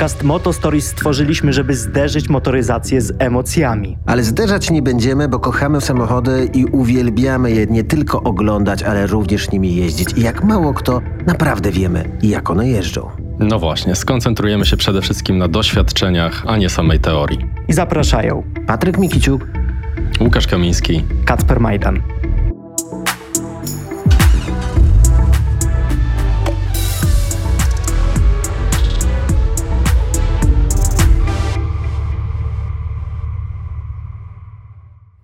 Podcast Moto Stories stworzyliśmy, żeby zderzyć motoryzację z emocjami. Ale zderzać nie będziemy, bo kochamy samochody i uwielbiamy je nie tylko oglądać, ale również nimi jeździć. I jak mało kto, naprawdę wiemy, jak one jeżdżą. No właśnie, skoncentrujemy się przede wszystkim na doświadczeniach, a nie samej teorii. I zapraszają Patryk Mikiciuk, Łukasz Kamiński, Kacper Majdan.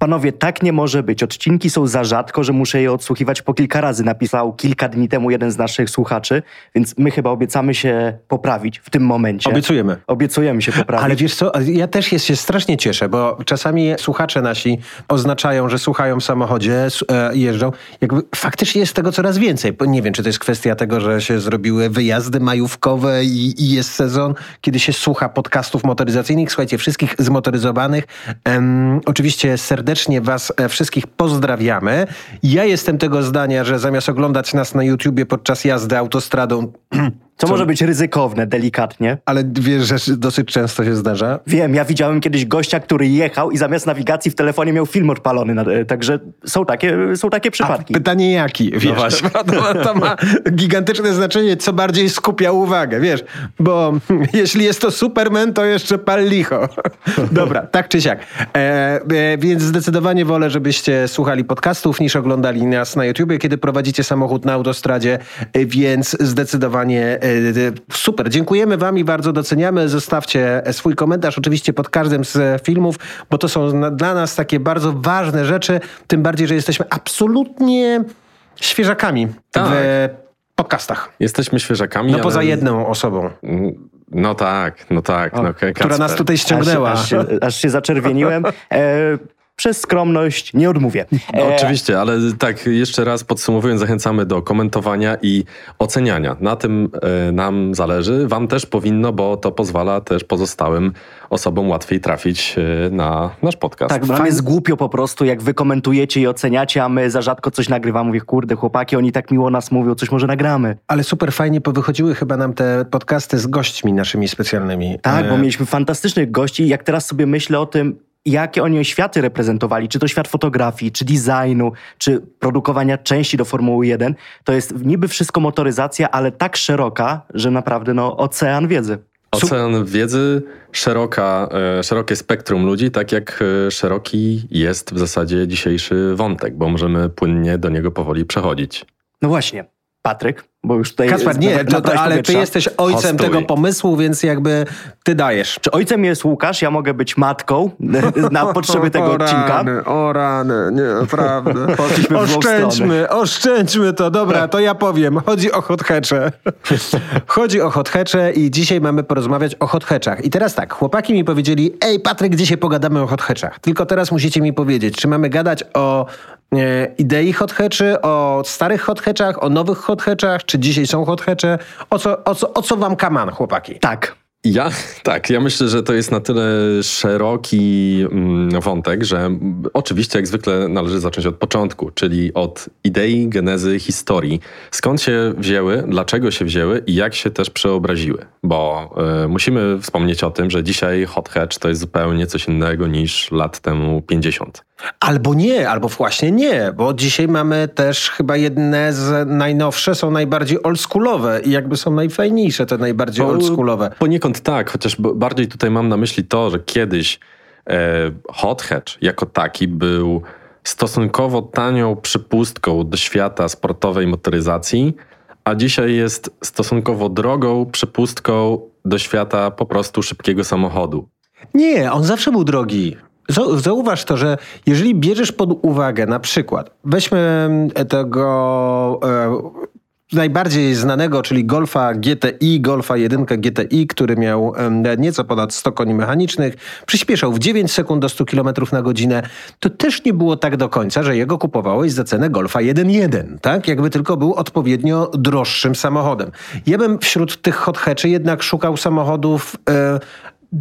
Panowie, tak nie może być. Odcinki są za rzadko, że muszę je odsłuchiwać po kilka razy. Napisał kilka dni temu jeden z naszych słuchaczy, więc my chyba obiecamy się poprawić w tym momencie. Obiecujemy. Obiecujemy się poprawić. Ale wiesz co, ja też jest, się strasznie cieszę, bo czasami słuchacze nasi oznaczają, że słuchają w samochodzie, e, jeżdżą. Jakby faktycznie jest tego coraz więcej. Nie wiem, czy to jest kwestia tego, że się zrobiły wyjazdy majówkowe i, i jest sezon, kiedy się słucha podcastów motoryzacyjnych. Słuchajcie, wszystkich zmotoryzowanych. Em, oczywiście serdecznie was e, wszystkich pozdrawiamy. Ja jestem tego zdania, że zamiast oglądać nas na YouTubie podczas jazdy autostradą, Co może być ryzykowne, delikatnie. ale wiesz, że dosyć często się zdarza, Wiem, ja widziałem kiedyś gościa, który jechał i zamiast nawigacji w telefonie miał film odpalony. na- e, Także są takie, są takie A przypadki. pytanie jaki? Wiesz, właśnie. to, to, to ma gigantyczne znaczenie, co bardziej skupia uwagę, wiesz, bo jeśli jest to Superman, to jeszcze pal licho. Dobra, tak czy siak. E, e, więc zdecydowanie wolę, żebyście słuchali podcastów niż oglądali nas na YouTubie, kiedy prowadzicie samochód na autostradzie, e, więc zdecydowanie e, super. Dziękujemy wam i bardzo doceniamy. Zostawcie swój komentarz oczywiście pod każdym z filmów, bo to są dla nas takie bardzo ważne rzeczy, tym bardziej, że jesteśmy absolutnie świeżakami Tak. w podcastach. jesteśmy świeżakami. No poza ale- jedną osobą, No tak, no tak. no, która nas tutaj ściągnęła. Aż, się- aż, się, aż się zaczerwieniłem. E, przez skromność nie odmówię. No, E, oczywiście, ale tak jeszcze raz podsumowując, zachęcamy do komentowania i oceniania. Na tym e, nam zależy. Wam też powinno, bo to pozwala też pozostałym osobom łatwiej trafić e, na nasz podcast. Tak, nam jest głupio po prostu, jak wy komentujecie i oceniacie, a my za rzadko coś nagrywamy. Mówię, kurde, chłopaki, oni tak miło nas mówią, coś może nagramy. Ale super fajnie powychodziły chyba nam te podcasty z gośćmi naszymi specjalnymi. Tak, E, bo mieliśmy fantastycznych gości. Jak teraz sobie myślę o tym, jakie oni światy reprezentowali, czy to świat fotografii, czy designu, czy produkowania części do Formuły 1, to jest niby wszystko motoryzacja, ale tak szeroka, że naprawdę no, ocean wiedzy. Ocean wiedzy, szeroka, e, szerokie spektrum ludzi, tak jak e, szeroki jest w zasadzie dzisiejszy wątek, bo możemy płynnie do niego powoli przechodzić. No właśnie, Patryk, bo już tutaj... Kacper, nie, nawet to, to, ale ty jesteś ojcem Hostuj. tego pomysłu, więc jakby ty dajesz. Czy ojcem jest Łukasz, ja mogę być matką na potrzeby tego o odcinka. Rany, o rany, nie, naprawdę. Poszliśmy w złą stronę. oszczędźmy, oszczędźmy to. Dobra, to ja powiem. Chodzi o hot hatche. Chodzi o hot hatche i dzisiaj mamy porozmawiać o hot hatchach. I teraz tak, chłopaki mi powiedzieli, ej Patryk, dzisiaj pogadamy o hot hatchach. Tylko teraz musicie mi powiedzieć, czy mamy gadać o idei hot hatchy, o starych hot hatchach, o nowych hot hatchach, czy dzisiaj są hot hatche? O co, o co, o co wam kaman, chłopaki? Tak. Ja, tak, ja myślę, że to jest na tyle szeroki mm, wątek, że oczywiście jak zwykle należy zacząć od początku, czyli od idei, genezy, historii. Skąd się wzięły, dlaczego się wzięły i jak się też przeobraziły. Bo y, musimy wspomnieć o tym, że dzisiaj hot hatch to jest zupełnie coś innego niż lat temu 50. Albo nie, albo właśnie nie, bo dzisiaj mamy też chyba jedne z najnowsze, są najbardziej oldschoolowe i jakby są najfajniejsze te najbardziej Bo- oldschoolowe. Poniekąd tak, chociaż bardziej tutaj mam na myśli to, że kiedyś e, hot hatch jako taki był stosunkowo tanią przypustką do świata sportowej motoryzacji, a dzisiaj jest stosunkowo drogą przypustką do świata po prostu szybkiego samochodu. Nie, on zawsze był drogi. Zau- Zauważ to, że jeżeli bierzesz pod uwagę na przykład, weźmy mm, tego e, najbardziej znanego, czyli Golfa GTI, Golfa 1 GTI, który miał em, nieco ponad 100 koni mechanicznych, przyspieszał w 9 sekund do 100 km na godzinę, to też nie było tak do końca, że jego kupowałeś za cenę Golfa 1.1, tak? Jakby tylko był odpowiednio droższym samochodem. Ja bym wśród tych hot hatchy jednak szukał samochodów e,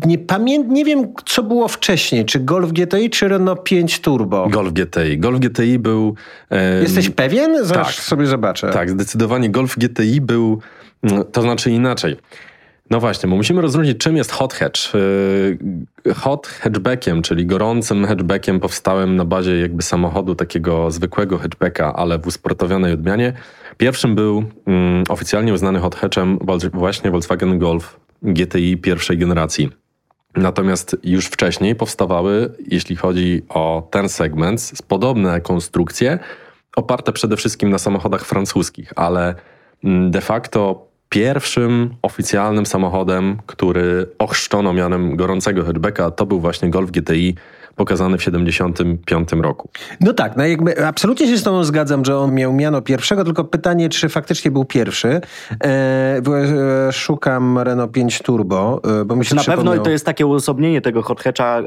nie, pamię- nie wiem, co było wcześniej, czy Golf GTI, czy Renault 5 Turbo. Golf GTI. Golf GTI był... Jesteś pewien? Zaraz tak. sobie zobaczę. Tak, zdecydowanie Golf GTI był, mm, to znaczy inaczej. No właśnie, bo musimy rozróżnić, czym jest hot hatch. Yy, hot hatchbackiem, czyli gorącym hatchbackiem powstałym na bazie jakby samochodu takiego zwykłego hatchbacka, ale w usportowionej odmianie. Pierwszym był um, oficjalnie uznany hot hatchem właśnie Volkswagen Golf GTI pierwszej generacji. Natomiast już wcześniej powstawały, jeśli chodzi o ten segment, podobne konstrukcje, oparte przede wszystkim na samochodach francuskich, ale mm, de facto pierwszym oficjalnym samochodem, który ochrzczono mianem gorącego hatchbacka, to był właśnie Golf GTI pokazany w 75 roku. No tak, no jakby absolutnie się z tobą zgadzam, że on miał miano pierwszego, tylko pytanie, czy faktycznie był pierwszy. E, e szukam Renault 5 Turbo, e, bo mi się Na pewno to jest takie uosobnienie tego hot hatcha, e,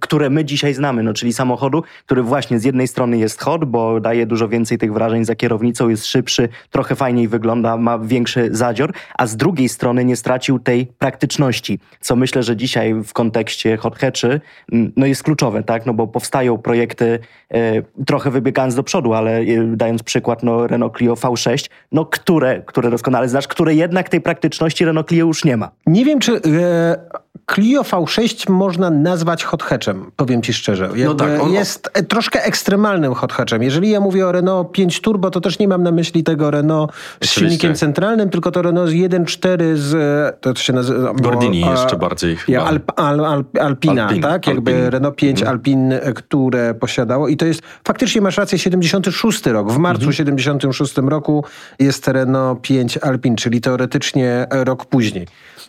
które my dzisiaj znamy, no czyli samochodu, który właśnie z jednej strony jest hot, bo daje dużo więcej tych wrażeń za kierownicą, jest szybszy, trochę fajniej wygląda, ma większy zadzior, a z drugiej strony nie stracił tej praktyczności, co myślę, że dzisiaj w kontekście hot hatchy no jest kluczowe, tak? No bo powstają projekty, e, trochę wybiegając do przodu, ale e, dając przykład, no Renault Clio V6, no które, które doskonale znasz, które jednak tej praktyczności Renault Clio już nie ma. Nie wiem, czy e, Clio V6 można nazwać hot hatchem, powiem ci szczerze. No tak, on... Jest e, troszkę ekstremalnym hot hatchem. Jeżeli ja mówię o Renault 5 Turbo, to też nie mam na myśli tego Renault z silnikiem centralnym, tylko to Renault 1.4 z... To się nazywa... Gordini a, jeszcze bardziej ja, Alp, Al, Al, Alpina, Alpin, tak? Jakby Alpin. Renault 5 mhm. Alpin, e, które posiadało. I to jest, faktycznie masz rację, 76 rok. W marcu mhm. 76 roku jest Renault 5 Alpin, czyli teoretycznie rok później.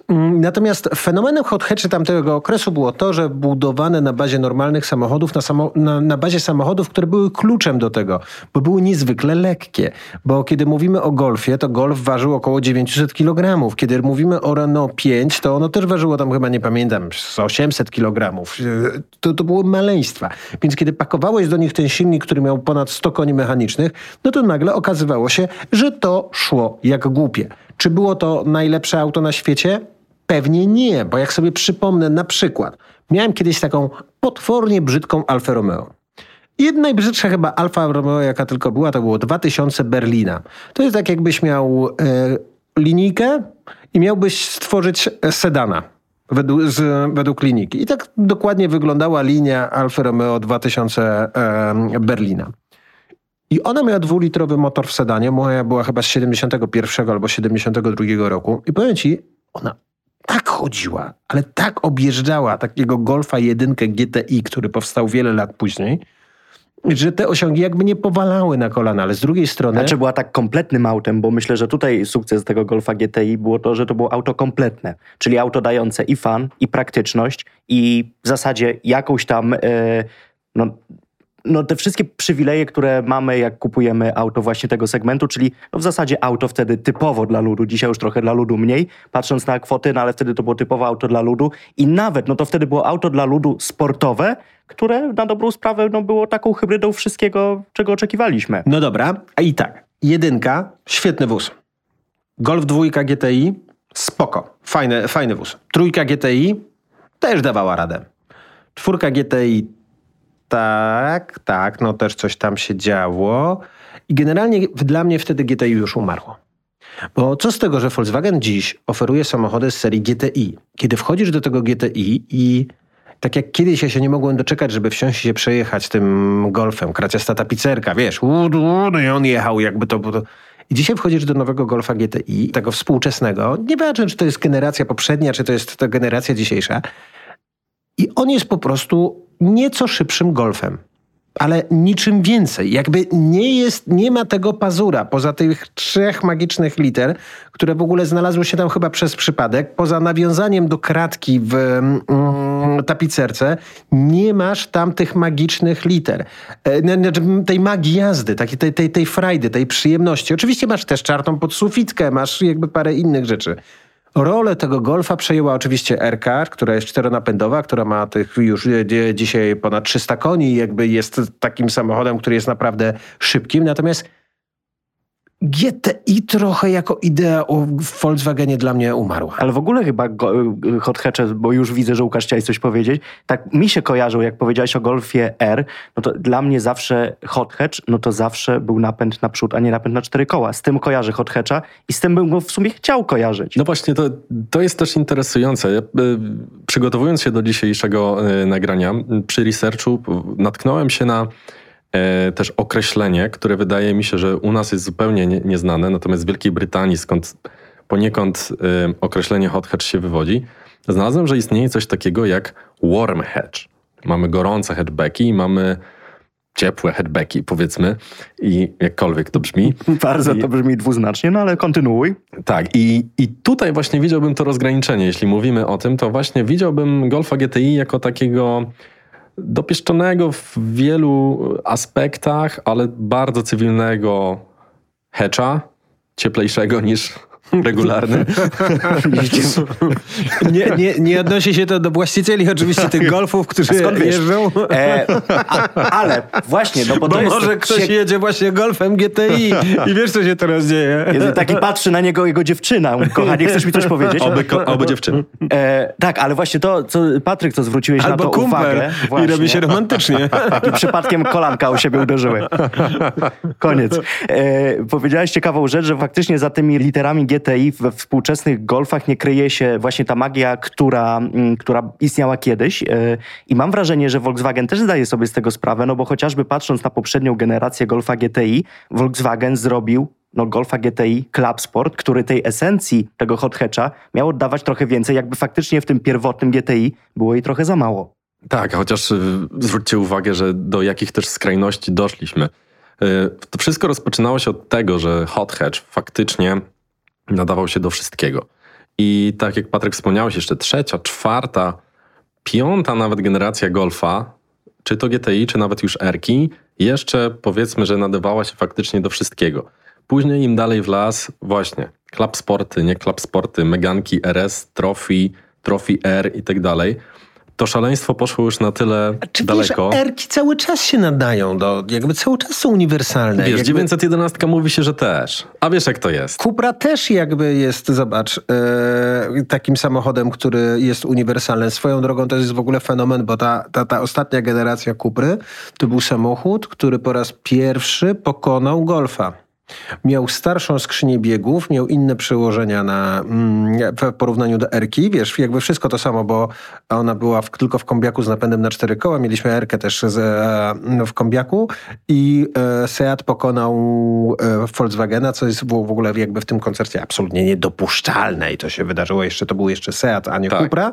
Mm, natomiast fenomenem hot hatchy tamtego okresu było to, że budowane na bazie normalnych samochodów, na, samo, na, na, bazie samochodów, które były kluczem do tego, bo były niezwykle lekkie. Bo kiedy mówimy o Golfie, to Golf ważył około 900 kg. Kiedy mówimy o Renault 5, to ono też ważyło tam chyba, nie pamiętam, 800 kg. To, to było maleństwa. Więc kiedy pakowałeś do nich ten silnik, który miał ponad 100 koni mechanicznych, no to nagle okazywało się, że to szło jak głupie. Czy było to najlepsze auto na świecie? Pewnie nie, bo jak sobie przypomnę na przykład, miałem kiedyś taką potwornie brzydką Alfa Romeo. I najbrzydsza chyba Alfa Romeo, jaka tylko była, to było 2000 Berlina. To jest tak, jakbyś miał e, linijkę i miałbyś stworzyć sedana według, z, według linijki. I tak dokładnie wyglądała linia Alfa Romeo 2000 e, Berlina. I ona miała dwulitrowy motor w sedanie. Moja była chyba z 71 albo 72 roku. I powiem ci, ona tak chodziła, ale tak objeżdżała takiego Golfa 1 GTI, który powstał wiele lat później, że te osiągi jakby nie powalały na kolana, ale z drugiej strony... Znaczy była tak kompletnym autem, bo myślę, że tutaj sukces tego Golfa GTI było to, że to było auto kompletne, czyli auto dające i fan, i praktyczność, i w zasadzie jakąś tam... Yy, no, no, te wszystkie przywileje, które mamy, jak kupujemy auto właśnie tego segmentu, czyli no, w zasadzie auto wtedy typowo dla ludu, dzisiaj już trochę dla ludu mniej, patrząc na kwoty, no ale wtedy to było typowe auto dla ludu i nawet, no to wtedy było auto dla ludu sportowe, które na dobrą sprawę no, było taką hybrydą wszystkiego, czego oczekiwaliśmy. No dobra, a i tak, jedynka, świetny wóz. Golf dwójka GTI, spoko, fajny, fajny wóz. Trójka GTI też dawała radę. Czwórka GTI tak, tak, no też coś tam się działo. I generalnie dla mnie wtedy GTI już umarło. Bo co z tego, że Volkswagen dziś oferuje samochody z serii GTI? Kiedy wchodzisz do tego GTI i tak jak kiedyś ja się nie mogłem doczekać, żeby wsiąść i się przejechać tym golfem, kraciasta tapicerka, wiesz, no i on jechał jakby to... to i dzisiaj wchodzisz do nowego Golfa GTI, tego współczesnego, nieważne czy to jest generacja poprzednia, czy to jest ta generacja dzisiejsza, i on jest po prostu nieco szybszym golfem. Ale niczym więcej. Jakby nie jest, nie ma tego pazura poza tych trzech magicznych liter, które w ogóle znalazły się tam chyba przez przypadek. Poza nawiązaniem do kratki w mm, tapicerce, nie masz tam tych magicznych liter. E, znaczy, tej magii jazdy, takiej, tej, tej, tej frajdy, tej przyjemności. Oczywiście masz też czarną podsufitkę, masz jakby parę innych rzeczy. Rolę tego Golfa przejęła oczywiście R-Car, która jest czteronapędowa, która ma tych już dzisiaj ponad 300 koni i jakby jest takim samochodem, który jest naprawdę szybkim. Natomiast GTI trochę jako idea w Volkswagenie dla mnie umarła. Ale w ogóle chyba go, hot hatche, bo już widzę, że Łukasz chciałeś coś powiedzieć, tak mi się kojarzył, jak powiedziałeś o Golfie R, no to dla mnie zawsze hot hatch, no to zawsze był napęd na przód, a nie napęd na cztery koła. Z tym kojarzę hot hatcha i z tym bym go w sumie chciał kojarzyć. No właśnie, to, to jest też interesujące. Ja, y, przygotowując się do dzisiejszego y, nagrania, przy researchu natknąłem się na też określenie, które wydaje mi się, że u nas jest zupełnie nie, nieznane, natomiast w Wielkiej Brytanii, skąd poniekąd e, określenie hot hatch się wywodzi, znalazłem, że istnieje coś takiego jak warm hatch. Mamy gorące hatchbacki i mamy ciepłe hatchbacki, powiedzmy, i jakkolwiek to brzmi. Bardzo I, to brzmi dwuznacznie, no ale kontynuuj. Tak, i, i tutaj właśnie widziałbym to rozgraniczenie. Jeśli mówimy o tym, to właśnie widziałbym Golfa GTI jako takiego dopieszczonego w wielu aspektach, ale bardzo cywilnego hecza, cieplejszego niż regularny. nie, nie, nie odnosi się to do właścicieli oczywiście tych golfów, którzy jeżdżą. E, a, ale właśnie, no bo, bo to jest... może ktoś jedzie właśnie golfem GTI i wiesz, co się teraz dzieje. Jezu, taki patrzy na niego jego dziewczyna. Kochanie, chcesz mi coś powiedzieć? Oby, oby dziewczyny. E, tak, ale właśnie to, co Patryk, co zwróciłeś Albo na to uwagę. Właśnie. I robi się romantycznie. I przypadkiem kolanka u siebie uderzyły. Koniec. E, powiedziałeś ciekawą rzecz, że faktycznie za tymi literami GTI GTI we współczesnych golfach nie kryje się właśnie ta magia, która, mm, która istniała kiedyś. E, I mam wrażenie, że Volkswagen też zdaje sobie z tego sprawę, no bo chociażby patrząc na poprzednią generację Golfa GTI, Volkswagen zrobił no, Golfa GTI Club Sport, który tej esencji tego hot hatcha miał oddawać trochę więcej, jakby faktycznie w tym pierwotnym GTI było jej trochę za mało. Tak, chociaż y, zwróćcie uwagę, że do jakich też skrajności doszliśmy. Y, to wszystko rozpoczynało się od tego, że hot hatch faktycznie nadawał się do wszystkiego. I tak jak Patryk wspomniałeś, jeszcze trzecia, czwarta, piąta nawet generacja Golfa, czy to GTI, czy nawet już Erki, jeszcze powiedzmy, że nadawała się faktycznie do wszystkiego. Później im dalej w las, właśnie, Club Sporty, nie Club Sporty, Meganki RS, Trophy, Trophy R i tak dalej to szaleństwo poszło już na tyle Czy daleko. Wiesz, erki cały czas się nadają, do, jakby cały czas są uniwersalne. Wiesz, jakby... 911 mówi się, że też. A wiesz jak to jest. Cupra też jakby jest, zobacz, e, takim samochodem, który jest uniwersalny. Swoją drogą to jest w ogóle fenomen, bo ta, ta, ta ostatnia generacja Cupry to był samochód, który po raz pierwszy pokonał Golfa. Miał starszą skrzynię biegów, miał inne przełożenia na, mm, w porównaniu do Erki. Wiesz, jakby wszystko to samo, bo ona była w, tylko w kombiaku z napędem na cztery koła. Mieliśmy Erkę też z, e, w kombiaku i e, Seat pokonał e, Volkswagena, co jest w, w ogóle jakby w tym koncercie absolutnie niedopuszczalne i to się wydarzyło jeszcze, to był jeszcze Seat, a nie tak. Cupra.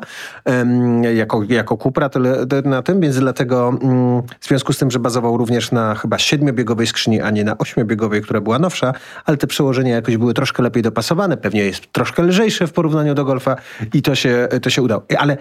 jako, jako Cupra tyle, na tym, więc dlatego mm, w związku z tym, że bazował również na chyba siedmiobiegowej skrzyni, a nie na ośmiobiegowej, która była nowsza, ale te przełożenia jakoś były troszkę lepiej dopasowane, pewnie jest troszkę lżejsze w porównaniu do Golfa i to się, to się udało. Ale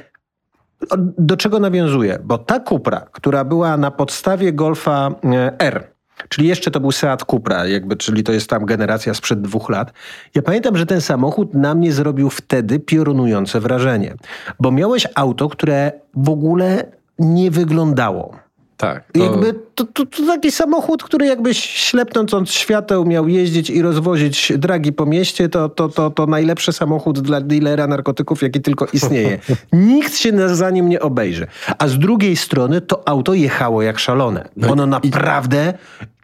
do czego nawiązuje? Bo ta Cupra, która była na podstawie Golfa e, R, Czyli jeszcze to był Seat Cupra, jakby, czyli to jest tam generacja sprzed dwóch lat. Ja pamiętam, że ten samochód na mnie zrobił wtedy piorunujące wrażenie, bo miałeś auto, które w ogóle nie wyglądało. Tak. To... Jakby to, to, to, taki samochód, który jakbyś ślepnąc od świateł miał jeździć i rozwozić dragi po mieście, to, to, to, to najlepszy samochód dla dealera narkotyków, jaki tylko istnieje. Nikt się za nim nie obejrzy. A z drugiej strony to auto jechało jak szalone. No Ono naprawdę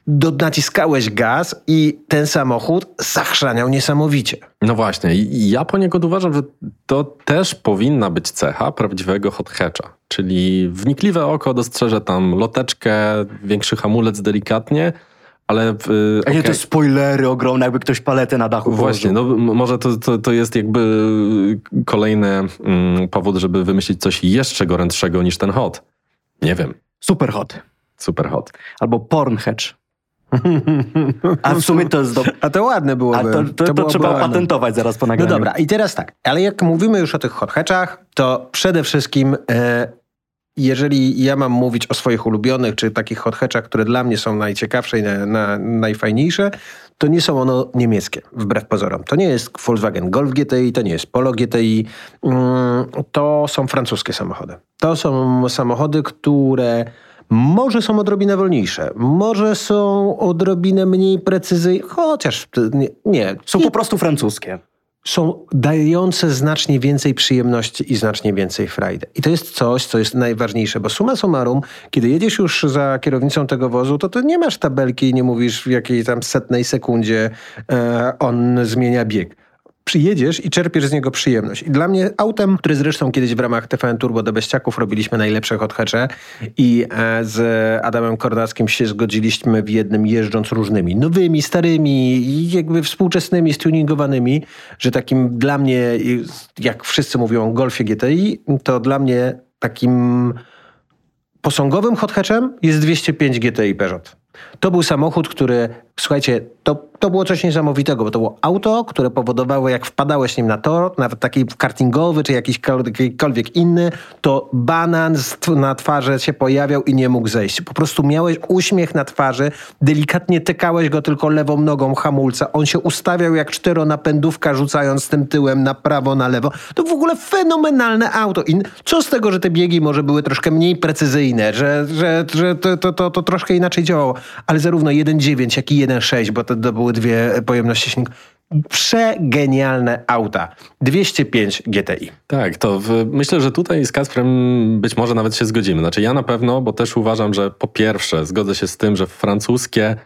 do, naciskałeś gaz i ten samochód zachrzaniał niesamowicie. No właśnie, ja poniekąd uważam, że to też powinna być cecha prawdziwego hot hatcha, czyli wnikliwe oko dostrzeże tam loteczkę, większy hamulec delikatnie, ale... W, A nie okay. te spoilery ogromne, jakby ktoś paletę na dachu Właśnie, no może to, to, to jest jakby kolejny mm, powód, żeby wymyślić coś jeszcze gorętszego niż ten hot. Nie wiem. Super hot. Super hot. Albo porn hatch. A w sumie to jest do... A to ładne byłoby. A to, to, to, to trzeba ładne. patentować zaraz po nagraniu. No dobra, i teraz tak, ale jak mówimy już o tych hot hatchach, to przede wszystkim e, jeżeli ja mam mówić o swoich ulubionych, czy takich hot hatchach, które dla mnie są najciekawsze i na, na, najfajniejsze, to nie są one niemieckie, wbrew pozorom. To nie jest Volkswagen Golf GTI, to nie jest Polo GTI, mm, to są francuskie samochody. To są samochody, które Może są odrobinę wolniejsze, może są odrobinę mniej precyzyjne, chociaż nie. nie. Są po prostu francuskie. Są dające znacznie więcej przyjemności i znacznie więcej frajdy. I to jest coś, co jest najważniejsze, bo suma summarum, kiedy jedziesz już za kierownicą tego wozu, to ty nie masz tabelki i nie mówisz w jakiej tam setnej sekundzie e, on zmienia bieg przyjedziesz i czerpiesz z niego przyjemność. I dla mnie autem, który zresztą kiedyś w ramach TVN Turbo do Beściaków robiliśmy najlepsze hothatche i e, z Adamem Kornackim się zgodziliśmy w jednym jeżdżąc różnymi, nowymi, starymi, jakby współczesnymi, stuningowanymi, że takim dla mnie, jak wszyscy mówią o Golfie GTI, to dla mnie takim posągowym hothatchem jest 205 GTI Peugeot. To był samochód, który, słuchajcie, to to było coś niesamowitego, bo to było auto, które powodowało, jak wpadałeś nim na tor, nawet taki kartingowy, czy jakikolwiek inny, to banan na twarzy się pojawiał i nie mógł zejść. Po prostu miałeś uśmiech na twarzy, delikatnie tykałeś go tylko lewą nogą hamulca, on się ustawiał jak czteronapędówka, rzucając tym tyłem na prawo, na lewo. To w ogóle fenomenalne auto. I co z tego, że te biegi może były troszkę mniej precyzyjne, że, że, że to, to, to, to troszkę inaczej działało, ale zarówno 1.9, jak i 1.6, bo to, to były dwie pojemności silnika. Przegenialne auta. 205 GTI. Tak, to w, myślę, że tutaj z Kasprem być może nawet się zgodzimy. Znaczy ja na pewno, bo też uważam, że po pierwsze zgodzę się z tym, że francuskie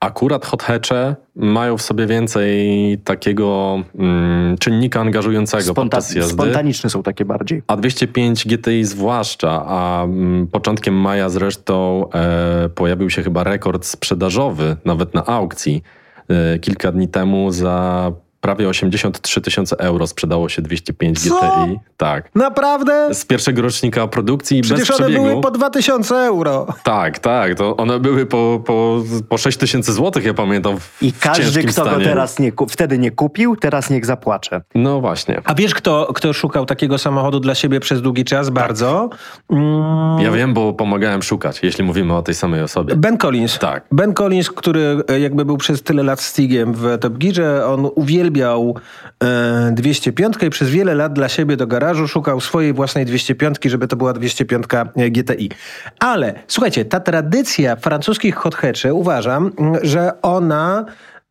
akurat hot hatche mają w sobie więcej takiego mm, czynnika angażującego Sponta- podczas jazdy. Spontaniczne są takie bardziej. A 205 GTI zwłaszcza, a mm, początkiem maja zresztą e, pojawił się chyba rekord sprzedażowy, nawet na aukcji, e, kilka dni temu za prawie 83 tysiące euro sprzedało się 205 Co? GTI. Tak. Naprawdę? Z pierwszego rocznika produkcji Przecież bez przebiegu. one były po 2000 euro. Tak, tak. To one były po, po, po 6 tysięcy złotych, ja pamiętam. W, I każdy, kto stanie. go teraz nie, wtedy nie kupił, teraz niech zapłacze. No właśnie. A wiesz, kto, kto szukał takiego samochodu dla siebie przez długi czas? Bardzo. Mm. Ja wiem, bo pomagałem szukać, jeśli mówimy o tej samej osobie. Ben Collins. Tak. Ben Collins, który e, jakby był przez tyle lat Stigiem w Top Gearze, on uwielbiał e, 205 i przez wiele lat dla siebie do garażu szukał swojej własnej 205, żeby to była 205 GTI. Ale słuchajcie, ta tradycja francuskich hot hatchy, uważam, że ona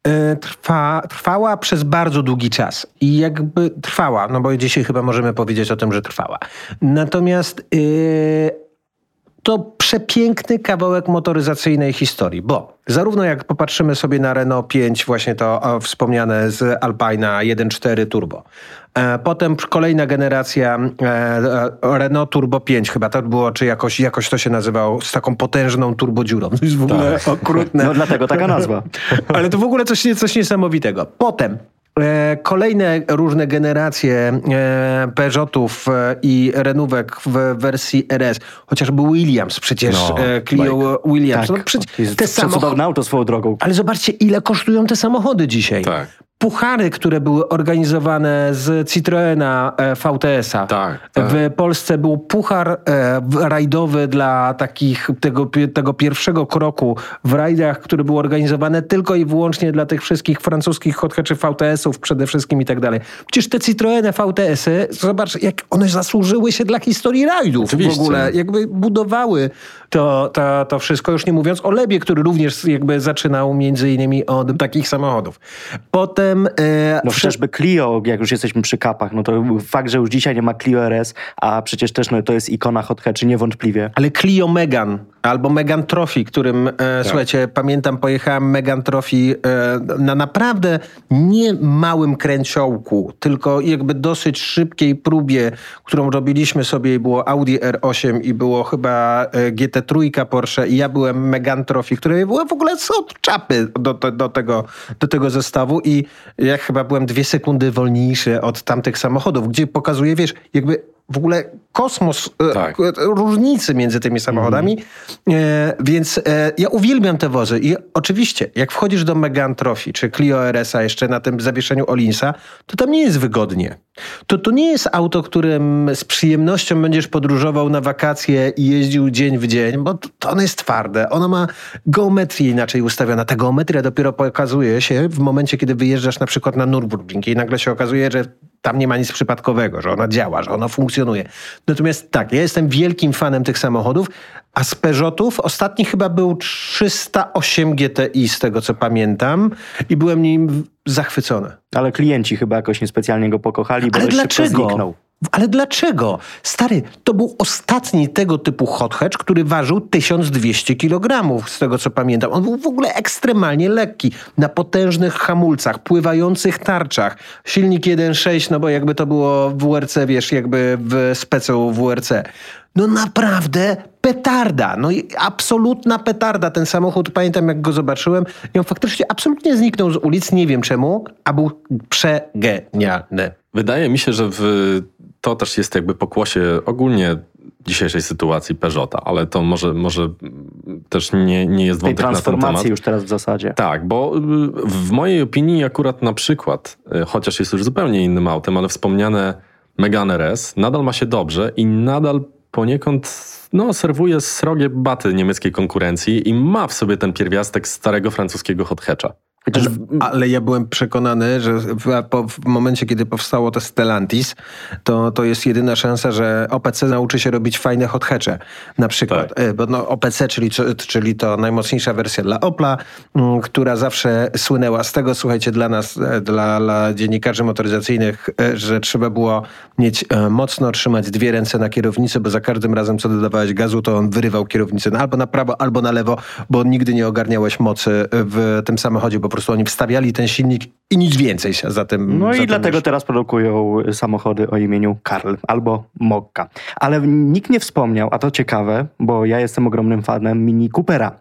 e, trwa, trwała przez bardzo długi czas. I jakby trwała, no bo dzisiaj chyba możemy powiedzieć o tym, że trwała. Natomiast yy, to przepiękny kawałek motoryzacyjnej historii, bo zarówno jak popatrzymy sobie na Renault 5, właśnie to wspomniane z Alpina 1.4 Turbo, e, Potem kolejna generacja e, Renault Turbo 5 chyba to było, czy jakoś, jakoś to się nazywało, z taką potężną turbodziurą. To jest w ogóle tak. okrutne. No dlatego taka nazwa. Ale to w ogóle coś, coś niesamowitego. Potem kolejne różne generacje e, Peugeotów e, i Renówek w wersji RS, chociażby Williams przecież, no, Clio. Williams. Tak, no, przecież, te samochody... auto swoją drogą. Ale zobaczcie, ile kosztują te samochody dzisiaj. Tak puchary, które były organizowane z Citroena e, VTS-a. Tak, tak. W Polsce był puchar e, rajdowy dla takich tego, tego pierwszego kroku w rajdach, który był organizowany tylko i wyłącznie dla tych wszystkich francuskich hothatchy VTS-ów przede wszystkim i tak dalej. Przecież te Citroeny VTS-y, zobacz, jak one zasłużyły się dla historii rajdów Oczywiście. w ogóle. Jakby budowały to, to, to wszystko, już nie mówiąc o Lebie, który również jakby zaczynał między innymi od takich samochodów. Potem... E, no chociażby Clio, jak już jesteśmy przy kapach, no to fakt, że już dzisiaj nie ma Clio RS, a przecież też no, to jest ikona hot hatchy, niewątpliwie. Ale Clio Megan albo Megan Trophy, którym, e, tak. słuchajcie, pamiętam, pojechałem Megan Trophy e, na naprawdę nie małym kręciołku, tylko jakby dosyć szybkiej próbie, którą robiliśmy sobie i było Audi R8 i było chyba e, GT3 Porsche i ja byłem Megan Trophy, które były w ogóle od czapy do, do, do, tego, do tego zestawu i ja chyba byłem dwie sekundy wolniejszy od tamtych samochodów, gdzie pokazuje, wiesz, jakby w ogóle kosmos e, tak. różnicy między tymi samochodami. E, więc e, ja uwielbiam te wozy. I oczywiście, jak wchodzisz do Megan Trophy czy Clio RS-a jeszcze na tym zawieszeniu Olinsa, to tam nie jest wygodnie. To, to nie jest auto, którym z przyjemnością będziesz podróżował na wakacje i jeździł dzień w dzień, bo to, to ono jest twarde. Ono ma geometrię inaczej ustawiona. Ta geometria dopiero pokazuje się w momencie, kiedy wyjeżdżasz na przykład na Nürburgring i nagle się okazuje, że tam nie ma nic przypadkowego, że ona działa, że ona funkcjonuje. Natomiast tak, ja jestem wielkim fanem tych samochodów, a z Peugeotów ostatni chyba był 308 GTI, z tego co pamiętam, i byłem nim zachwycony. Ale klienci chyba jakoś niespecjalnie go pokochali, bo Ale dlaczego? zniknął. Ale dlaczego? Stary, to był ostatni tego typu hot hatch, który ważył 1200 kg, z tego co pamiętam. On był w ogóle ekstremalnie lekki, na potężnych hamulcach, pływających tarczach. Silnik 1.6, no bo jakby to było w WRC, wiesz, jakby w specu WRC. No naprawdę petarda, no i absolutna petarda. Ten samochód, pamiętam jak go zobaczyłem i on faktycznie absolutnie zniknął z ulic, nie wiem czemu, a był przegenialny. Wydaje mi się, że w, to też jest jakby pokłosie ogólnie dzisiejszej sytuacji Peugeota, ale to może, może też nie, nie jest wątek na ten temat. transformacji już teraz w zasadzie. Tak, bo y, w mojej opinii akurat na przykład, y, chociaż jest już zupełnie innym autem, ale wspomniane Megane RS nadal ma się dobrze i nadal poniekąd no, serwuje srogie baty niemieckiej konkurencji i ma w sobie ten pierwiastek starego francuskiego hot hatcha. Chociaż Ale, ja byłem przekonany, że w, po, w momencie, kiedy powstało to Stellantis, to, to jest jedyna szansa, że OPC nauczy się robić fajne hot hatche. Na przykład, Tak. E, bo no, OPC, czyli, czyli to najmocniejsza wersja dla Opla, m, która zawsze słynęła z tego, słuchajcie, dla nas, e, dla, dla dziennikarzy motoryzacyjnych, e, że trzeba było mieć e, mocno trzymać dwie ręce na kierownicy, bo za każdym razem, co dodawałeś gazu, to on wyrywał kierownicę albo na prawo, albo na lewo, bo nigdy nie ogarniałeś mocy w tym samochodzie. Po prostu oni wstawiali ten silnik i nic więcej się za tym No za i tym dlatego już- teraz produkują samochody o imieniu Karl albo Mokka. Ale nikt nie wspomniał, a to ciekawe, bo ja jestem ogromnym fanem Mini Coopera.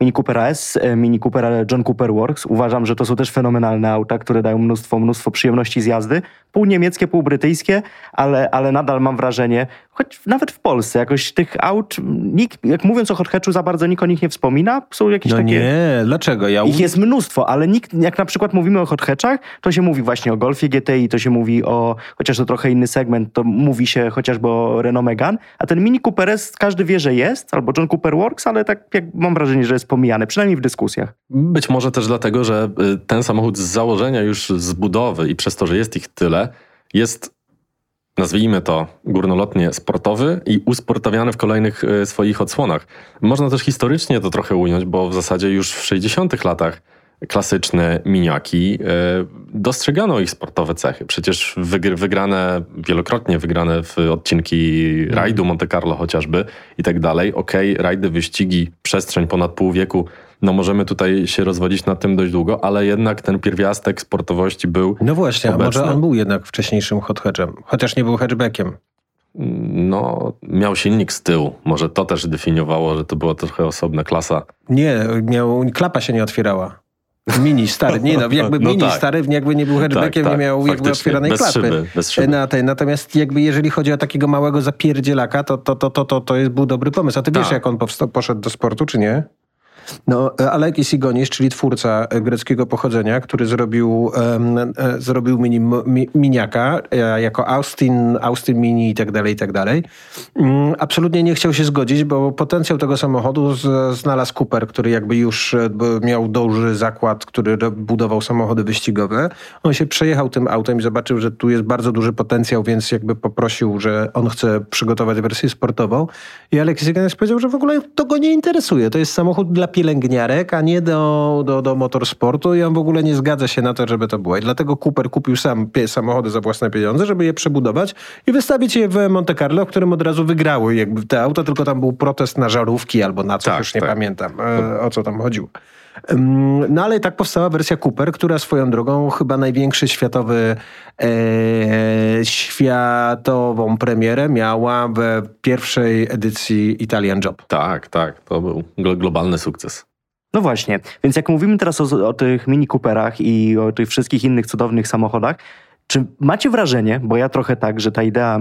Mini Coopera S, e, Mini Coopera John Cooper Works. Uważam, że to są też fenomenalne auta, które dają mnóstwo, mnóstwo przyjemności z jazdy. Pół niemieckie, pół brytyjskie, ale, ale nadal mam wrażenie, choć nawet w Polsce jakoś tych aut, nikt, jak mówiąc o hot hatchu, za bardzo nikt o nich nie wspomina. Są jakieś No takie... nie, dlaczego? Ja Ich jest mnóstwo, ale nikt, jak na przykład mówimy o hot hatchach, to się mówi właśnie o Golfie GTI, to się mówi o, chociaż to trochę inny segment, to mówi się chociażby o Renault Megane, a ten Mini Cooper S każdy wie, że jest, albo John Cooper Works, ale tak jak mam wrażenie, że jest pomijany, przynajmniej w dyskusjach. Być może też dlatego, że y, ten samochód z założenia już z budowy i przez to, że jest ich tyle, jest, nazwijmy to górnolotnie sportowy i usportowiany w kolejnych y, swoich odsłonach. Można też historycznie to trochę ująć, bo w zasadzie już w 60 latach klasyczne miniaki y, dostrzegano ich sportowe cechy. Przecież wygr- wygrane, wielokrotnie wygrane w odcinki rajdu Monte Carlo chociażby i tak dalej. Okej, rajdy, wyścigi, przestrzeń ponad pół wieku no możemy tutaj się rozwodzić nad tym dość długo, ale jednak ten pierwiastek sportowości był, No właśnie, a obecny. może on był jednak wcześniejszym hot hatchem, chociaż nie był hatchbackiem. no, miał silnik z tyłu. Może to też definiowało, że to była trochę osobna klasa. Nie, miał, klapa się nie otwierała. Mini, stary, nie no, jakby No mini, tak. stary, jakby nie był hatchbackiem, tak, nie miał jakby faktycznie. otwieranej Bez klapy. szyby, bez szyby. Na tej, natomiast jakby jeżeli chodzi o takiego małego zapierdzielaka, to, to, to, to, to, to jest, był dobry pomysł. A ty wiesz, Tak. jak on poszedł do sportu, czy nie? No, Alekis Igonis, czyli twórca e, greckiego pochodzenia, który zrobił, e, zrobił mini, mi, miniaka e, jako Austin, Austin Mini i tak dalej, i tak dalej. Mm, Absolutnie nie chciał się zgodzić, bo potencjał tego samochodu z, znalazł Cooper, który jakby już miał duży zakład, który budował samochody wyścigowe. On się przejechał tym autem i zobaczył, że tu jest bardzo duży potencjał, więc jakby poprosił, że on chce przygotować wersję sportową. I Aleksis Igonis powiedział, że w ogóle to go nie interesuje. To jest samochód dla pielęgniarek, a nie do, do, do motorsportu i on w ogóle nie zgadza się na to, żeby to było. I dlatego Cooper kupił sam samochody za własne pieniądze, żeby je przebudować i wystawić je w Monte Carlo, w którym od razu wygrały jakby te auta, tylko tam był protest na żarówki albo na coś, Tak, już nie tak. pamiętam e, o co tam chodziło. No ale i tak powstała wersja Cooper, która swoją drogą chyba największy światowy, e, światową premierę miała w pierwszej edycji Italian Job. Tak, tak, to był glo- globalny sukces. No właśnie, więc jak mówimy teraz o, o tych Mini Cooperach i o tych wszystkich innych cudownych samochodach, czy macie wrażenie, bo ja trochę tak, że ta idea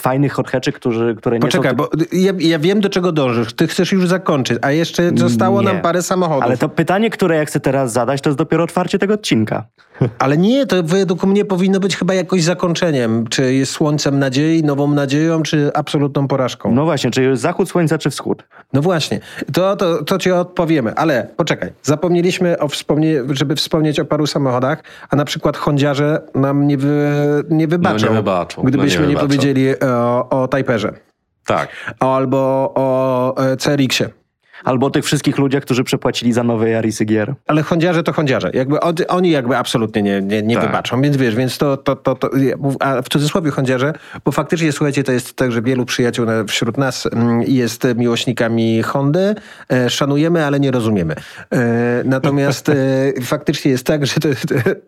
fajnych hot hatchy, którzy, które nie Poczekaj, są... bo ja, ja wiem do czego dążysz. Ty chcesz już zakończyć, a jeszcze zostało Nie. nam parę samochodów. Ale to pytanie, które ja chcę teraz zadać, to jest dopiero otwarcie tego odcinka. Ale nie, to według mnie powinno być chyba jakoś zakończeniem. Czy jest słońcem nadziei, nową nadzieją, czy absolutną porażką? No właśnie, czy zachód słońca, czy wschód? No właśnie, to, to, to ci odpowiemy, ale poczekaj, zapomnieliśmy, o wspomnie, żeby wspomnieć o paru samochodach, a na przykład Hondziarze nam nie, wy, nie wybaczą, No nie wybaczą, no gdybyśmy nie nie, wybaczą. powiedzieli o, o Tajperze Tak. albo o e, CRX-ie. Albo o tych wszystkich ludziach, którzy przepłacili za nowe Yarisy Gier. Ale Hondziarze to Hondziarze. Jakby on, oni jakby absolutnie nie, nie, nie Tak. wybaczą, więc wiesz, więc to, to, to, to a w cudzysłowie Hondziarze, bo faktycznie słuchajcie, to jest tak, że wielu przyjaciół wśród nas mm, jest miłośnikami Hondy, e, szanujemy, ale nie rozumiemy. E, natomiast e, faktycznie jest tak, że, to,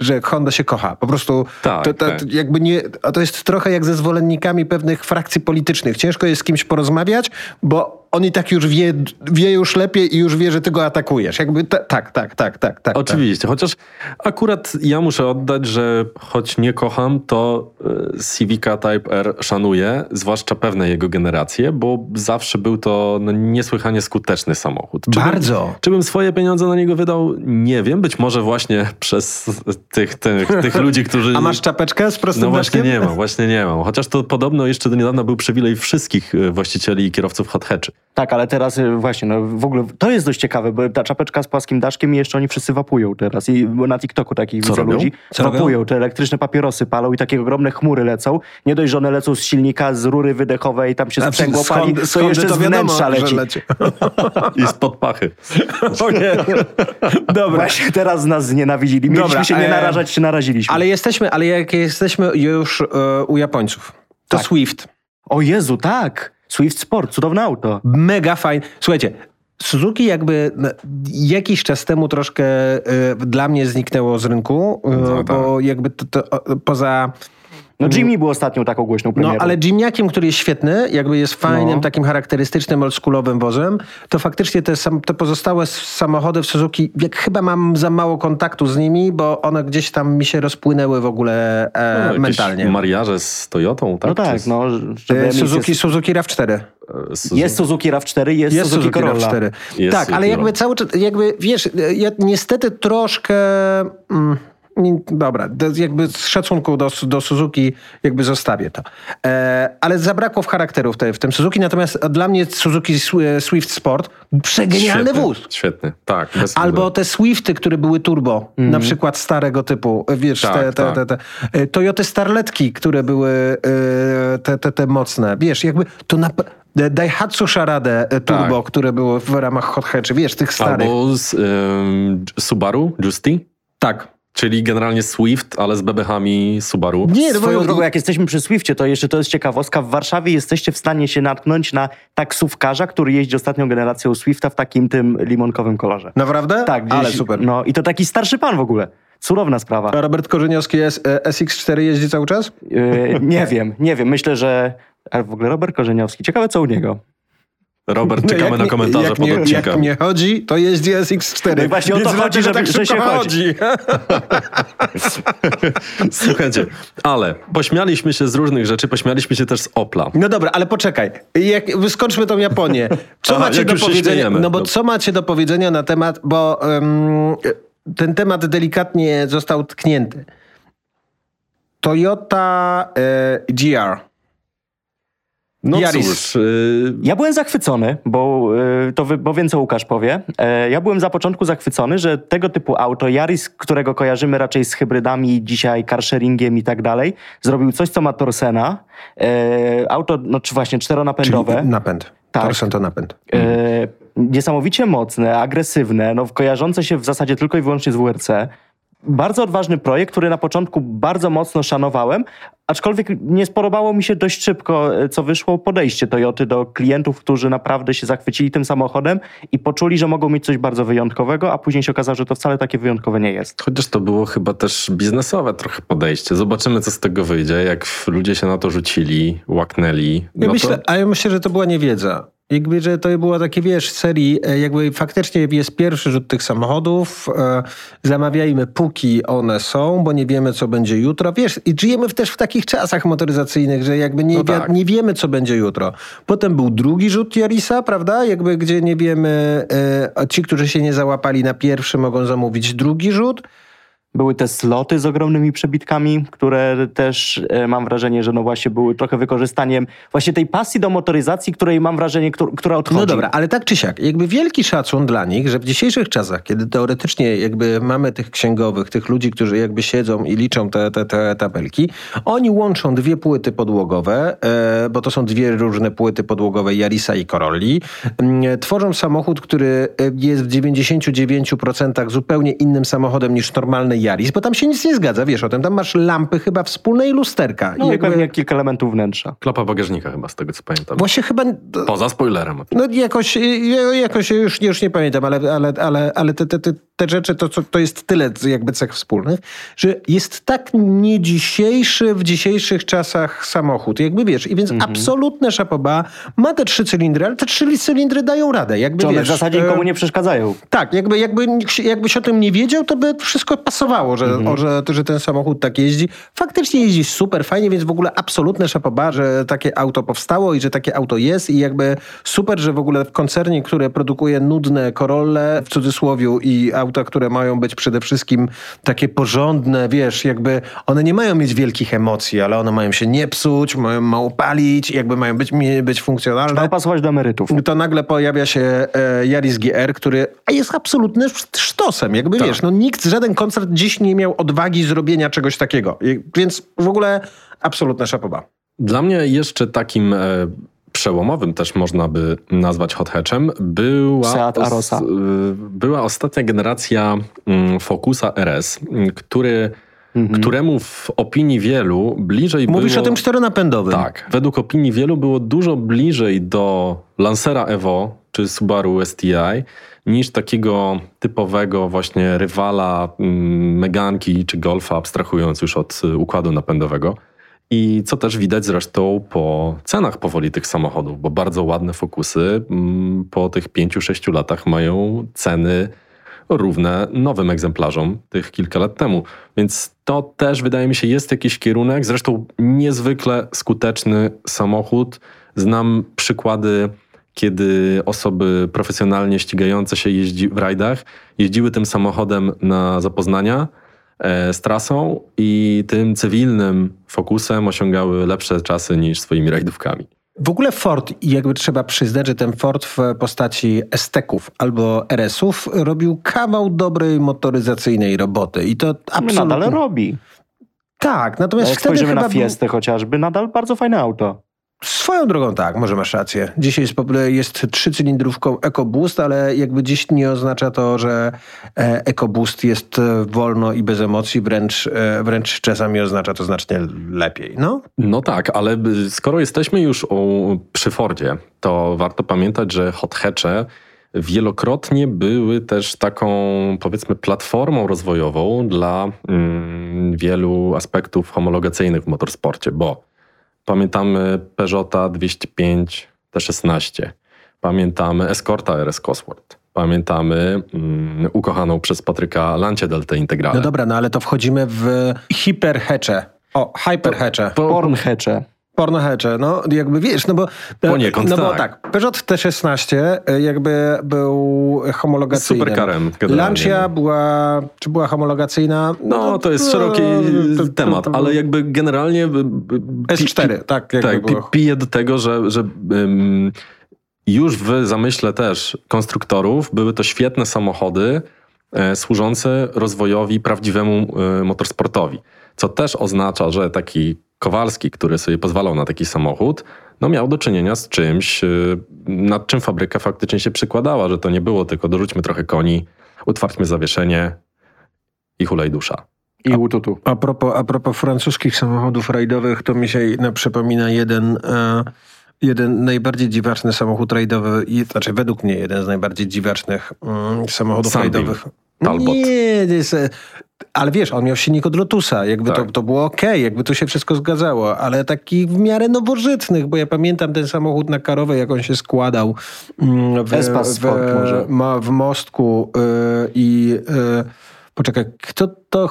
że Honda się kocha. Po prostu Tak, to, to, tak. jakby nie, a to jest trochę jak ze zwolennikami pewnych frakcji politycznych. Ciężko jest z kimś porozmawiać, bo on i tak już wie, wie już lepiej i już wie, że ty go atakujesz. Jakby ta, tak, tak, tak, tak, tak. Oczywiście, chociaż akurat ja muszę oddać, że choć nie kocham, to e, Civica Type R szanuję, zwłaszcza pewne jego generacje, bo zawsze był to no, niesłychanie skuteczny samochód. Czy Bardzo. Bym, czy bym swoje pieniądze na niego wydał? Nie wiem, być może właśnie przez tych, tych, tych ludzi, którzy... A masz czapeczkę z prostym No właśnie nie mam, właśnie nie mam. Chociaż to podobno jeszcze do niedawna był przywilej wszystkich e, właścicieli i kierowców hot hatchy. Tak, ale teraz y, właśnie, no w ogóle to jest dość ciekawe, bo ta czapeczka z płaskim daszkiem i jeszcze oni wszyscy wapują teraz. I na TikToku takich Co widzę robią? ludzi. Co robią? wapują, te elektryczne papierosy palą i takie ogromne chmury lecą. Nie dość, że one lecą z silnika, z rury wydechowej, tam się Znaczy, sprzęgło pali, skąd- to jeszcze to z wiadomo, wnętrza że leci. leci? I spod pachy. O nie. Dobra. Właśnie teraz nas znienawidzili. Mieliśmy Dobra, się nie e, narażać, się naraziliśmy. Ale jesteśmy, ale jak jesteśmy już e, u Japońców, to Tak. Swift. O Jezu, tak! Swift Sport, cudowne auto. Mega fajne. Słuchajcie, Suzuki jakby no, jakiś czas temu troszkę e, dla mnie zniknęło z rynku, e, No tak. bo jakby to, to, poza... No Jimmy był ostatnią taką głośną No, premierą. ale Jimniakiem, który jest świetny, jakby jest fajnym, No. takim charakterystycznym, oldschoolowym wozem, to faktycznie te, sam, te pozostałe samochody w Suzuki, jak chyba mam za mało kontaktu z nimi, bo one gdzieś tam mi się rozpłynęły w ogóle e, No, mentalnie. Mariaże z Toyotą, tak? No tak, Czy z- no. E, BMX Suzuki, jest, Suzuki RAV4. e, z- jest Suzuki RAV4, jest, Jest Suzuki, Corolla. RAV4. Jest tak, Suzuki ale jakby Corolla. cały czas, jakby wiesz, ja niestety troszkę. Mm, dobra, do- jakby z szacunku do, do Suzuki jakby zostawię to. E, ale zabrakło w charakteru w, te, w tym Suzuki, natomiast dla mnie Suzuki Swi- Swift Sport przegenialny świetny, wóz. Świetny, tak. Albo te Swifty, które były turbo, na przykład starego typu, wiesz, Tak, te, te, tak. te, te, e, Toyoty Starletki, które były e, te, te, te mocne, wiesz, jakby to na... e, Daihatsu Charade e, turbo, Tak. które były w ramach hot hatchy, wiesz, tych starych. Albo z ym, Subaru, Justy, Tak. Czyli generalnie Swift, ale z bebechami Subaru. Nie, no Swoją drogą, jak jesteśmy przy Swiftie, to jeszcze to jest ciekawostka. W Warszawie jesteście w stanie się natknąć na taksówkarza, który jeździ ostatnią generacją Swifta w takim tym limonkowym kolorze. Naprawdę? Tak, gdzieś, Ale super. No i to taki starszy pan w ogóle. Cudowna sprawa. A Robert Korzeniowski S, e, SX4 jeździ cały czas? Yy, nie wiem, nie wiem. Myślę, że... A w ogóle Robert Korzeniowski. Ciekawe, co u niego. Robert, No, czekamy na komentarze jak pod nie, odcinkiem. Jak nie chodzi, to jeździ SX4. No i właśnie o to chodzi, żeby- tak że się chodzi. Słuchajcie, ale pośmialiśmy się z różnych rzeczy, pośmialiśmy się też z Opla. No dobra, ale poczekaj. Jak, wyskoczmy tą Japonię. Co Aha, macie do powiedzenia? No bo No. co macie do powiedzenia na temat, bo em, ten temat delikatnie został tknięty. Toyota e, GR. No Yaris. cóż, y, Ja byłem zachwycony, bo y, to wy, bo wiem, co Łukasz powie. E, ja byłem za początku zachwycony, że tego typu auto, Yaris, którego kojarzymy raczej z hybrydami, dzisiaj carsharingiem i tak dalej, zrobił coś, co ma Torsena. E, auto, no czy właśnie czteronapędowe. Czyli napęd. Tak. Torsen to napęd. E, niesamowicie mocne, agresywne, no, kojarzące się w zasadzie tylko i wyłącznie z WRC. Bardzo odważny projekt, który na początku bardzo mocno szanowałem, aczkolwiek nie spodobało mi się dość szybko, e, co wyszło, podejście Toyoty do klientów, którzy naprawdę się zachwycili tym samochodem i poczuli, że mogą mieć coś bardzo wyjątkowego, a później się okazało, że to wcale takie wyjątkowe nie jest. chociaż to było chyba też biznesowe trochę podejście. Zobaczymy, co z tego wyjdzie. Jak ludzie się na to rzucili, łaknęli. Ja no myślę, to... A ja myślę, że to była niewiedza. Jakby, że to było takie, wiesz, serii, e, jakby faktycznie jest pierwszy rzut tych samochodów, e, zamawiajmy póki one są, bo nie wiemy, co będzie jutro. Wiesz, i żyjemy też w takich czasach motoryzacyjnych, że jakby nie, No tak. nie wiemy, co będzie jutro. Potem był drugi rzut Jarisa, prawda? Jakby, gdzie nie wiemy, e, ci, którzy się nie załapali na pierwszy, mogą zamówić drugi rzut. Były te sloty z ogromnymi przebitkami, które też e, mam wrażenie, że no właśnie były trochę wykorzystaniem właśnie tej pasji do motoryzacji, której mam wrażenie, któr- która odchodzi. No dobra, ale tak czy siak, jakby wielki szacun dla nich, że w dzisiejszych czasach, kiedy teoretycznie jakby mamy tych księgowych, tych ludzi, którzy jakby siedzą i liczą te, te, te tabelki, oni łączą dwie płyty podłogowe, e, bo to są dwie różne płyty podłogowe Yarisa i Corolli, mm, tworzą samochód, który e, jest w 99% zupełnie innym samochodem niż normalny Yaris, bo tam się nic nie zgadza, wiesz o tym, tam masz lampy chyba wspólne i lusterka. No i jakby- pewnie kilka elementów wnętrza. Klapa bagażnika chyba, z tego co pamiętam. Właśnie chyba... Poza spoilerem. No jakoś, ja- jakoś już, już nie pamiętam, ale, ale, ale, ale te, te, te, te rzeczy to, co- to jest tyle jakby cech wspólnych, że jest tak nie dzisiejszy w dzisiejszych czasach samochód. Jakby wiesz, i więc absolutne szapoba ma te trzy cylindry, ale te trzy cylindry dają radę. Jakby, Czy one w wiesz, zasadzie e, nikomu nie przeszkadzają. tak, jakby, jakby, jakbyś o tym nie wiedział, to by wszystko pasowało, że, Mhm. o, że, że ten samochód tak jeździ. Faktycznie jeździ super fajnie, więc w ogóle absolutne szapoba, że takie auto powstało i że takie auto jest i jakby super, że w ogóle w koncernie, które produkuje nudne Corolle w cudzysłowiu i auta, które mają być przede wszystkim takie porządne, wiesz, jakby one nie mają mieć wielkich emocji, ale one mają się nie psuć, mają mało palić, jakby mają być, być funkcjonalne Mają pasować do emerytów. to nagle pojawia się e, Yaris GR, który jest absolutnym sztosem. Jakby Tak. wiesz, no nikt, żaden koncert dziś nie miał odwagi zrobienia czegoś takiego. Więc w ogóle absolutna szapoba. Dla mnie jeszcze takim e, przełomowym też można by nazwać hot hatchem była, Seat Arosa. y, była ostatnia generacja mm, Focusa RS, który, któremu w opinii wielu bliżej Mówisz było... o tym czteronapędowym. Tak. Według opinii wielu było dużo bliżej do Lancera Evo czy Subaru STI niż takiego typowego właśnie rywala mm, Meganki czy Golfa, abstrahując już od y, układu napędowego. I co też widać zresztą po cenach powoli tych samochodów, bo bardzo ładne Focusy mm, po tych 5-6 latach mają ceny równe nowym egzemplarzom tych kilka lat temu. Więc to też wydaje mi się jest jakiś kierunek. Zresztą niezwykle skuteczny samochód. Znam przykłady, kiedy osoby profesjonalnie ścigające się jeździ w rajdach jeździły tym samochodem na zapoznania e, z trasą i tym cywilnym Focusem osiągały lepsze czasy niż swoimi rajdówkami. W ogóle Ford, i jakby trzeba przyznać, że ten Ford w postaci Esteków albo RS-ów robił kawał dobrej motoryzacyjnej roboty. I to absolutnie... Nadal robi. Tak, natomiast Jak wtedy spojrzymy na był- Fiestę chociażby, nadal bardzo fajne auto. Swoją drogą tak, może masz rację. Dzisiaj jest, jest trzycylindrówką EcoBoost, ale jakby dziś nie oznacza to, że e, EcoBoost jest e, wolno i bez emocji, wręcz, e, wręcz czasami oznacza to znacznie lepiej. No, No tak, ale skoro jesteśmy już o, przy Fordzie, to warto pamiętać, że hot hatche wielokrotnie były też taką, powiedzmy, platformą rozwojową dla mm, wielu aspektów homologacyjnych w motorsporcie, bo pamiętamy Peugeota 205 T16, pamiętamy Escorta RS Cosworth, pamiętamy mm, ukochaną przez Patryka Lancia Delta Integrale. no dobra, no ale to wchodzimy w hiperhecze. O, hyperhecze. Po- Pornhecze. Pornohecze, no jakby wiesz, no bo... Poniekąd no bo tak. tak, Peugeot T16 e, jakby był homologacyjny. Generalnie, Lancia no. była, czy była homologacyjna? No, to jest szeroki to- temat, ale jakby generalnie... y, y, S4, tak tak, pije do tego, że, że już w zamyśle też konstruktorów były to świetne samochody e, służące rozwojowi prawdziwemu e, motorsportowi. Co też oznacza, że taki Kowalski, który sobie pozwalał na taki samochód, no miał do czynienia z czymś, e, nad czym fabryka faktycznie się przykładała, że to nie było tylko dorzućmy trochę koni, utwarćmy zawieszenie i hulaj dusza. I ututu. A propos, a propos francuskich samochodów rajdowych, to mi się no, przypomina jeden, e, jeden najbardziej dziwaczny samochód rajdowy, i, znaczy według mnie jeden z najbardziej dziwacznych mm, samochodów Sunbeam. rajdowych. Talbot. Nie, to jest, ale wiesz, on miał silnik od Lotusa, jakby to, Tak. to było okej, jakby to się wszystko zgadzało, ale takich w miarę nowożytnych, bo ja pamiętam ten samochód na Karowej, jak on się składał mm, w, w, ma, w mostku y, i y, poczekaj, kto to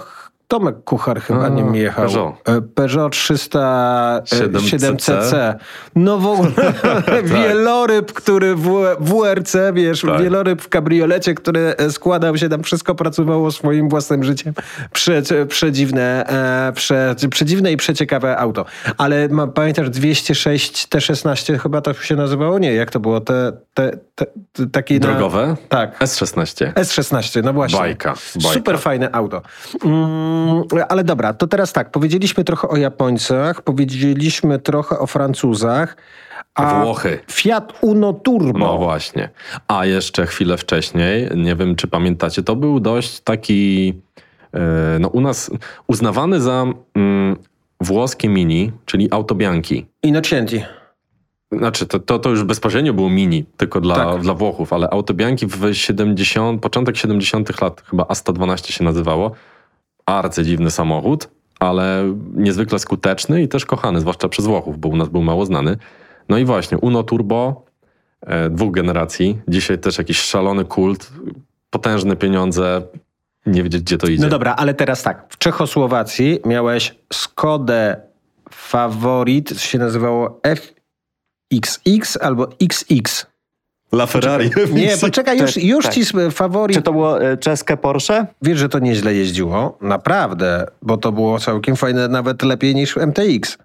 Tomek Kuchar chyba A, nim jechał. Peugeot. E, Peugeot 307 7CC. CC. No w ogóle wieloryb, który w WRC, wiesz, Tak. wieloryb w kabriolecie, który e, składał się tam, wszystko pracowało swoim własnym życiem. Prze, przedziwne, e, prze, przedziwne i przeciekawe auto. Ale ma, pamiętasz 206 T16 chyba to się nazywało? Nie, jak to było? Te, te, te, te takie na- Drogowe? Tak. S16. S16, no właśnie. Bajka, bajka. Super fajne auto. Mm, ale dobra, to teraz tak, powiedzieliśmy trochę o Japońcach, powiedzieliśmy trochę o Francuzach. A Włochy. Fiat Uno Turbo. No właśnie. A jeszcze chwilę wcześniej, nie wiem czy pamiętacie, to był dość taki, e, no u nas uznawany za mm, włoskie mini, czyli autobianki. Innocenti. Znaczy, to, to, to już bezpośrednio było mini, tylko dla, Tak. dla Włochów, ale autobianki w 70, początek 70 lat, chyba A112 się nazywało. Arcy dziwny samochód, ale niezwykle skuteczny i też kochany, zwłaszcza przez Włochów, bo u nas był mało znany. No i właśnie, Uno Turbo, e, dwóch generacji, dzisiaj też jakiś szalony kult, potężne pieniądze, nie wiedzieć gdzie to idzie. No dobra, ale teraz tak, w Czechosłowacji miałeś Skodę Favorit, się nazywało FXX albo XX. La Ferrari. Nie, poczekaj, już, już tak. ci faworit Czy to było e, czeskie Porsche? Wiesz, że to nieźle jeździło? Naprawdę, bo to było całkiem fajne, nawet lepiej niż MTX.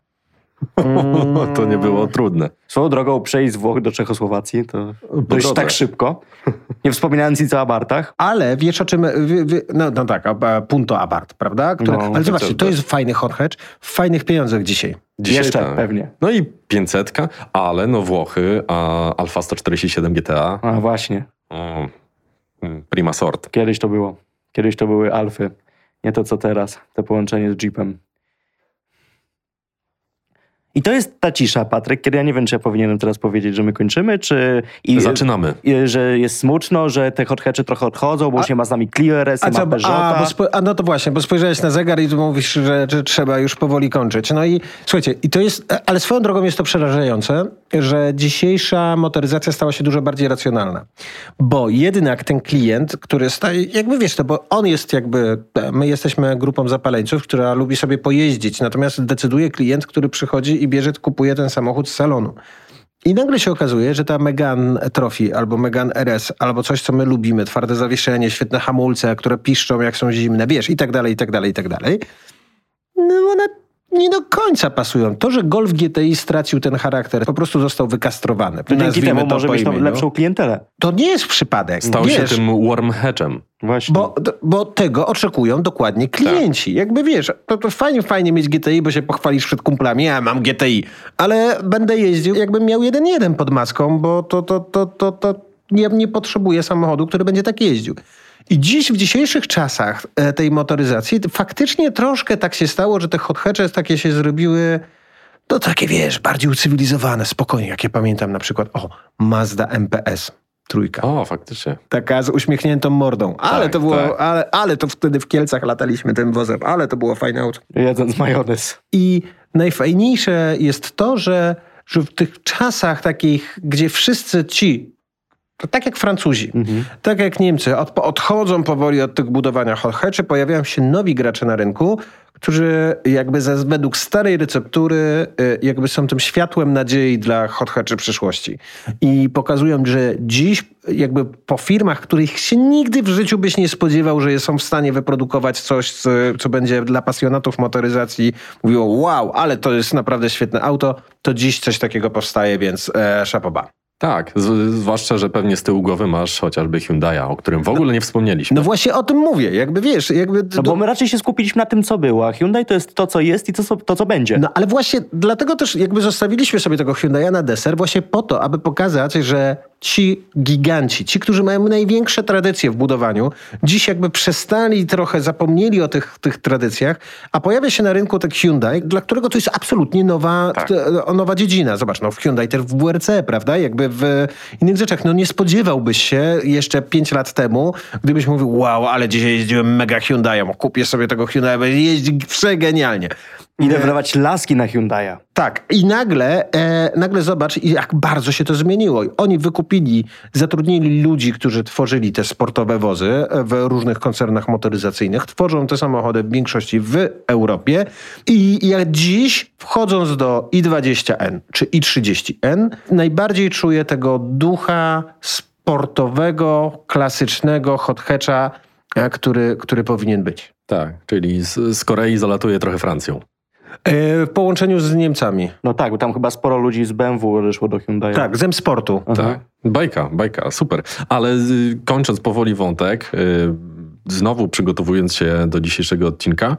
to nie było trudne. Swoją drogą przejść z Włoch do Czechosłowacji to dość tak szybko. Nie wspominając nic o Abartach. Ale wiesz o czym, no, no tak, Punto Abart, prawda? Które, No, ale zobaczcie, to jest fajny hot hatch w fajnych pieniądzach dzisiaj. Dzisiaj Jeszcze tak. pewnie. No i 500, ale no Włochy, a Alfa 147 GTA, A właśnie, o, mm, prima sort. kiedyś to było. Kiedyś to były Alfy. Nie to co teraz, to połączenie z Jeepem. I to jest ta cisza, Patryk, kiedy ja nie wiem, czy ja powinienem teraz powiedzieć, że my kończymy, czy... I, Zaczynamy. i, że jest smuczno, że te hot hatchy trochę odchodzą, bo już nie ma z nami Clio RS, nie ma a, Peugeota. bo spo, a no to właśnie, bo spojrzałeś na zegar i mówisz, że, że trzeba już powoli kończyć. No i słuchajcie, i to jest, ale swoją drogą jest to przerażające, że dzisiejsza motoryzacja stała się dużo bardziej racjonalna. Bo jednak ten klient, który staje, jakby wiesz to, bo on jest jakby, my jesteśmy grupą zapaleńców, która lubi sobie pojeździć, natomiast decyduje klient, który przychodzi i bierze, kupuje ten samochód z salonu. I nagle się okazuje, że ta Megan Trophy albo Megan RS, albo coś, co my lubimy, twarde zawieszenie, świetne hamulce, które piszczą jak są zimne, wiesz, i tak dalej, i tak dalej, i tak dalej. No one nie do końca pasują. To, że Golf GTI stracił ten charakter, po prostu został wykastrowany. To dzięki temu to może mieć lepszą klientelę. To nie jest przypadek. Stał wiesz, się tym warm hedgem. Właśnie. bo, bo tego oczekują dokładnie klienci. Jakby wiesz, to, to fajnie, fajnie mieć GTI, bo się pochwalisz przed kumplami, ja mam GTI, ale będę jeździł jakbym miał jeden jeden pod maską, bo to, to, to, to, to nie, nie potrzebuję samochodu, który będzie tak jeździł. I dziś, w dzisiejszych czasach e, tej motoryzacji, faktycznie troszkę tak się stało, że te hot hatches takie się zrobiły, to takie wiesz, bardziej ucywilizowane, spokojnie, jak ja pamiętam na przykład, o, Mazda MPS, trójka O, faktycznie. taka z uśmiechniętą mordą. Ale Tak, to było, tak. ale, ale to wtedy w Kielcach lataliśmy tym wozem, ale to było fajne auto. Jedząc majonez. I najfajniejsze jest to, że, że w tych czasach takich, gdzie wszyscy ci, tak jak Francuzi, tak jak Niemcy, od, odchodzą powoli od tych budowania hot hatchy, pojawiają się nowi gracze na rynku, którzy jakby ze, według starej receptury y, jakby są tym światłem nadziei dla hot hatchy przyszłości. I pokazują, że dziś jakby po firmach, których się nigdy w życiu byś nie spodziewał, że są w stanie wyprodukować coś, co, co będzie dla pasjonatów motoryzacji mówiło wow, ale to jest naprawdę świetne auto, to dziś coś takiego powstaje, więc e, szapoba. Tak, z, zwłaszcza, że pewnie z tyłu głowy masz chociażby Hyundai'a, o którym w ogóle nie wspomnieliśmy. No właśnie o tym mówię, jakby wiesz, jakby... No bo my raczej się skupiliśmy na tym, co było. a Hyundai to jest to, co jest i to, co, to, co będzie. No ale właśnie dlatego też jakby zostawiliśmy sobie tego Hyundai'a na deser właśnie po to, aby pokazać, że ci giganci, ci, którzy mają największe tradycje w budowaniu, dziś jakby przestali trochę, zapomnieli o tych, tych tradycjach, a pojawia się na rynku tak Hyundai, dla którego to jest absolutnie nowa, Tak. t, nowa dziedzina. Zobacz, no w Hyundai też w WRC, prawda? Jakby w innych rzeczach. No nie spodziewałbyś się jeszcze pięć lat temu, gdybyś mówił, wow, ale dzisiaj jeździłem mega Hyundaiem, kupię sobie tego Hyundai, będzie jeździć przegenialnie. Idę Nie. wylewać laski na Hyundai'a. Tak, i nagle, e, nagle zobacz, jak bardzo się to zmieniło. Oni wykupili, zatrudnili ludzi, którzy tworzyli te sportowe wozy w różnych koncernach motoryzacyjnych. Tworzą te samochody w większości w Europie. I jak dziś, wchodząc do i20N czy i30N, najbardziej czuję tego ducha sportowego, klasycznego hot hatcha, e, który, który powinien być. Tak, czyli z, z Korei zalatuje trochę Francją. E, w połączeniu z Niemcami. No tak, bo tam chyba sporo ludzi z BMW odeszło do Hyundai. Tak, z M-Sportu. Aha. Tak. Bajka, bajka, super. Ale y, kończąc powoli wątek, y, znowu przygotowując się do dzisiejszego odcinka,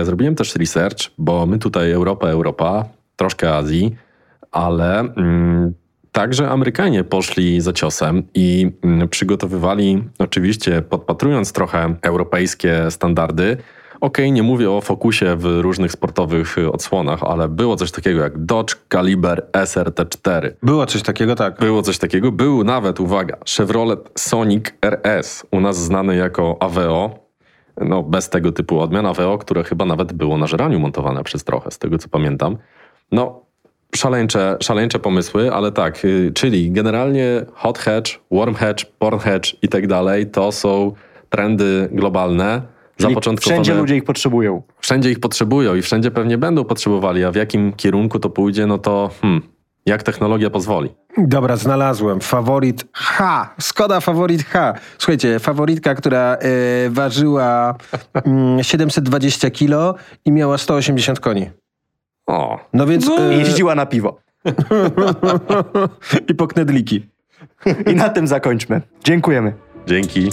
y, zrobiłem też research, bo my tutaj Europa, Europa, troszkę Azji, ale mm, także Amerykanie poszli za ciosem i mm, przygotowywali, oczywiście podpatrując trochę europejskie standardy, Okej, nie mówię o fokusie w różnych sportowych y, odsłonach, ale było coś takiego jak Dodge Caliber SRT4. Było coś takiego, tak. Było coś takiego. Był nawet, uwaga, Chevrolet Sonic RS, u nas znany jako Aveo. No, bez tego typu odmian Aveo, które chyba nawet było na żeraniu montowane przez trochę, z tego co pamiętam. No, szaleńcze, szaleńcze pomysły, ale tak, y, czyli generalnie hot hatch, warm hatch, porn hatch i tak dalej, to są trendy globalne. Zapoczątkowane- wszędzie ludzie ich potrzebują. wszędzie ich potrzebują i wszędzie pewnie będą potrzebowali, a w jakim kierunku to pójdzie, no to hmm, jak technologia pozwoli. Dobra, znalazłem. Faworit H. Skoda Faworit H. Słuchajcie, faworytka, która e, ważyła mm, 720 kilo i miała 180 koni. O, No więc... No. e, Jeździła na piwo. I po knedliki. I na tym zakończmy. Dziękujemy. dzięki.